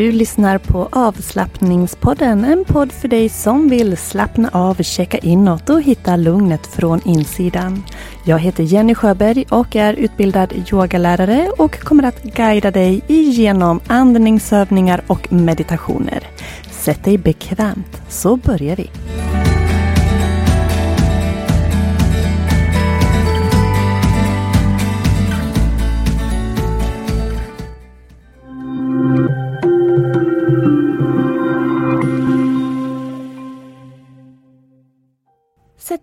Du lyssnar på avslappningspodden. En podd för dig som vill slappna av, checka inåt och hitta lugnet från insidan. Jag heter Jenny Sjöberg och är utbildad yogalärare och kommer att guida dig igenom andningsövningar och meditationer. Sätt dig bekvämt så börjar vi.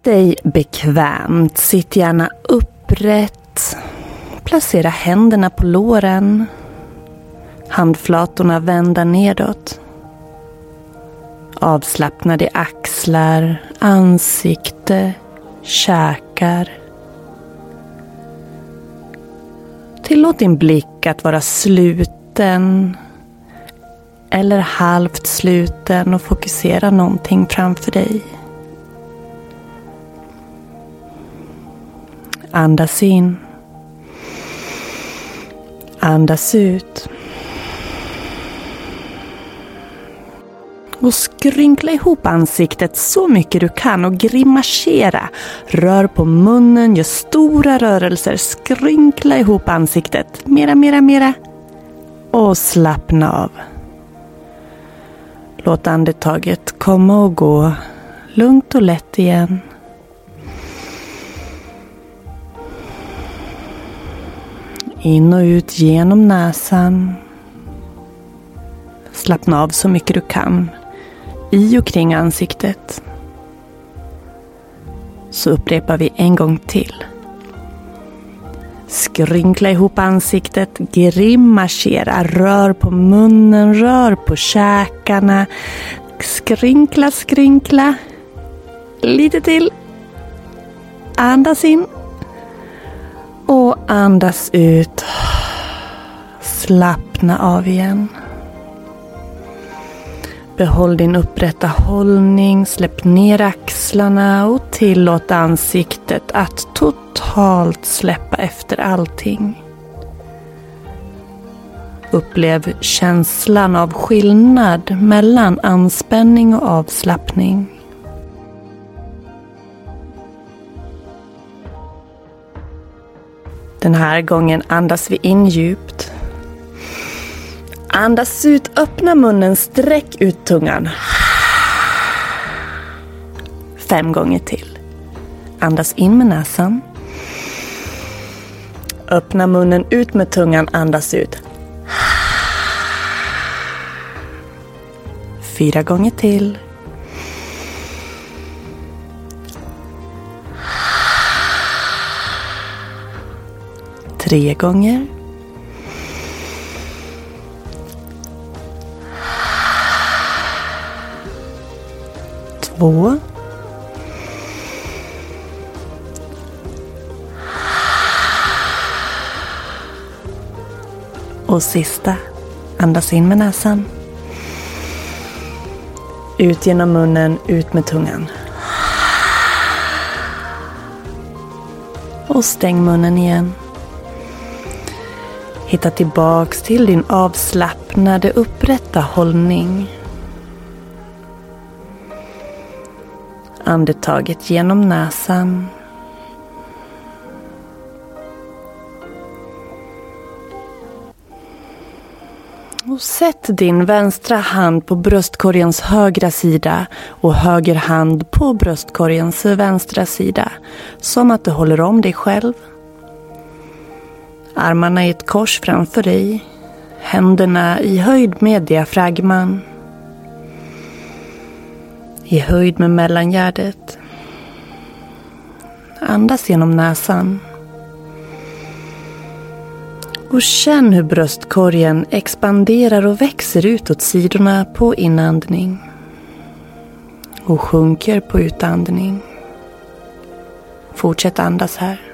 Dig bekvämt. Sitt gärna upprätt. Placera händerna på låren. Handflatorna vända nedåt. Avslappnade axlar, ansikte, käkar. Tillåt din blick att vara sluten eller halvt sluten och fokusera någonting framför dig. Andas in. Andas ut. Och skrynkla ihop ansiktet så mycket du kan och grimasera. Rör på munnen, gör stora rörelser. Skrynkla ihop ansiktet. Mera, mera, mera. Och slappna av. Låt andetaget komma och gå lugnt och lätt igen. In och ut genom näsan. Slappna av så mycket du kan i och kring ansiktet. Så upprepar vi en gång till. Skrynkla ihop ansiktet, grimasera, rör på munnen, rör på käkarna. Skrynkla, skrynkla. Lite till. Andas in. Och andas ut. Slappna av igen. Behåll din upprätta hållning, släpp ner axlarna och tillåt ansiktet att totalt släppa efter allting. Upplev känslan av skillnad mellan anspänning och avslappning. Den här gången andas vi in djupt. Andas ut, öppna munnen, sträck ut tungan. Fem gånger till. Andas in med näsan. Öppna munnen ut med tungan, andas ut. Fyra gånger till. Tre gånger. två. Och sista. Andas in med näsan. Ut genom munnen, ut med tungan. Och stäng munnen igen. Hitta tillbaks till din avslappnade upprätta hållning. Andetaget genom näsan. Och sätt din vänstra hand på bröstkorgens högra sida och höger hand på bröstkorgens vänstra sida. Som att du håller om dig själv. Armarna i ett kors framför dig. Händerna i höjd med diafragman. I höjd med mellangärdet. Andas genom näsan. Och känn hur bröstkorgen expanderar och växer utåt sidorna på inandning. Och sjunker på utandning. Fortsätt andas här.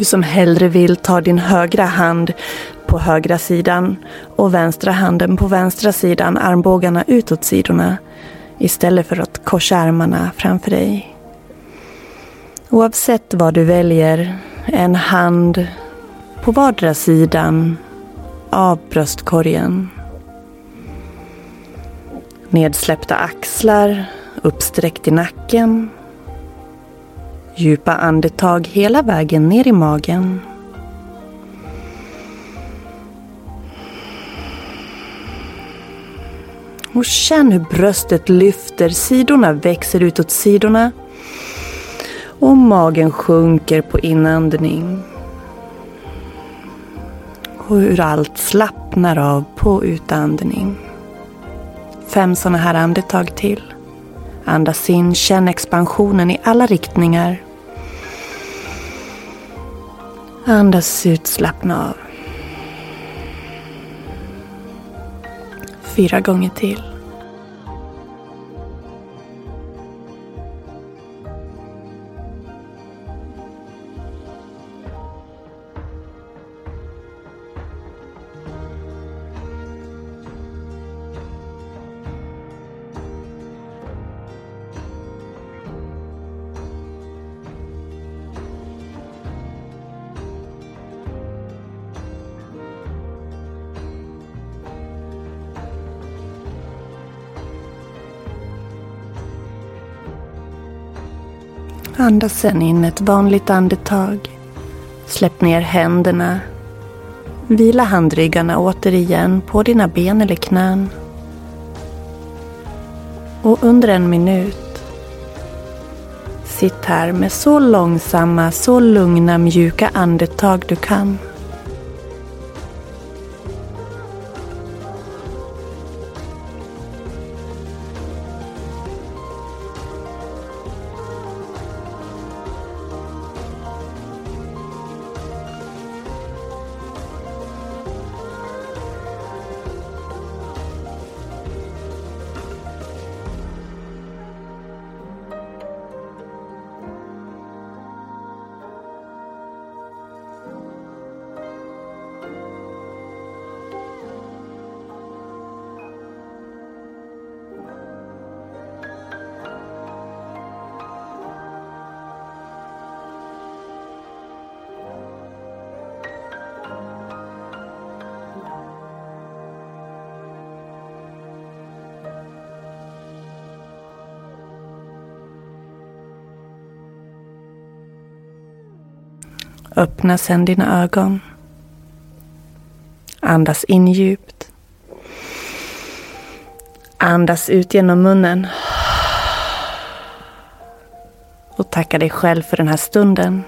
Du som hellre vill ta din högra hand på högra sidan och vänstra handen på vänstra sidan, armbågarna utåt sidorna istället för att korsa armarna framför dig. Oavsett vad du väljer, en hand på vardera sidan av bröstkorgen. Nedsläppta axlar, uppsträckt i nacken. Djupa andetag hela vägen ner i magen. Och känn hur bröstet lyfter, sidorna växer utåt sidorna och magen sjunker på inandning. Och hur allt slappnar av på utandning. Fem sådana här andetag till. Andas in, känn expansionen i alla riktningar. Andas ut, slappna av. Fyra gånger till. Andas sen in ett vanligt andetag. Släpp ner händerna. Vila handryggarna återigen på dina ben eller knän. Och under en minut Sitt här med så långsamma, så lugna, mjuka andetag du kan. Öppna sedan dina ögon. Andas in djupt. Andas ut genom munnen. Och tacka dig själv för den här stunden.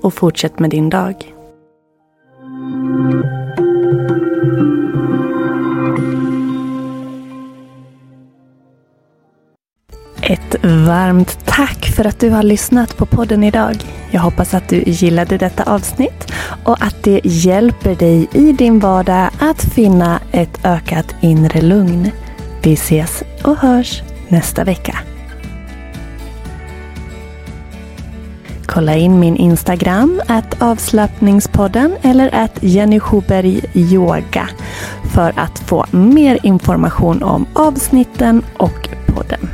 Och fortsätt med din dag. Varmt tack för att du har lyssnat på podden idag. Jag hoppas att du gillade detta avsnitt och att det hjälper dig i din vardag att finna ett ökat inre lugn. Vi ses och hörs nästa vecka. Kolla in min Instagram, att avslappningspodden eller att Jenny Schuberg Yoga för att få mer information om avsnitten och podden.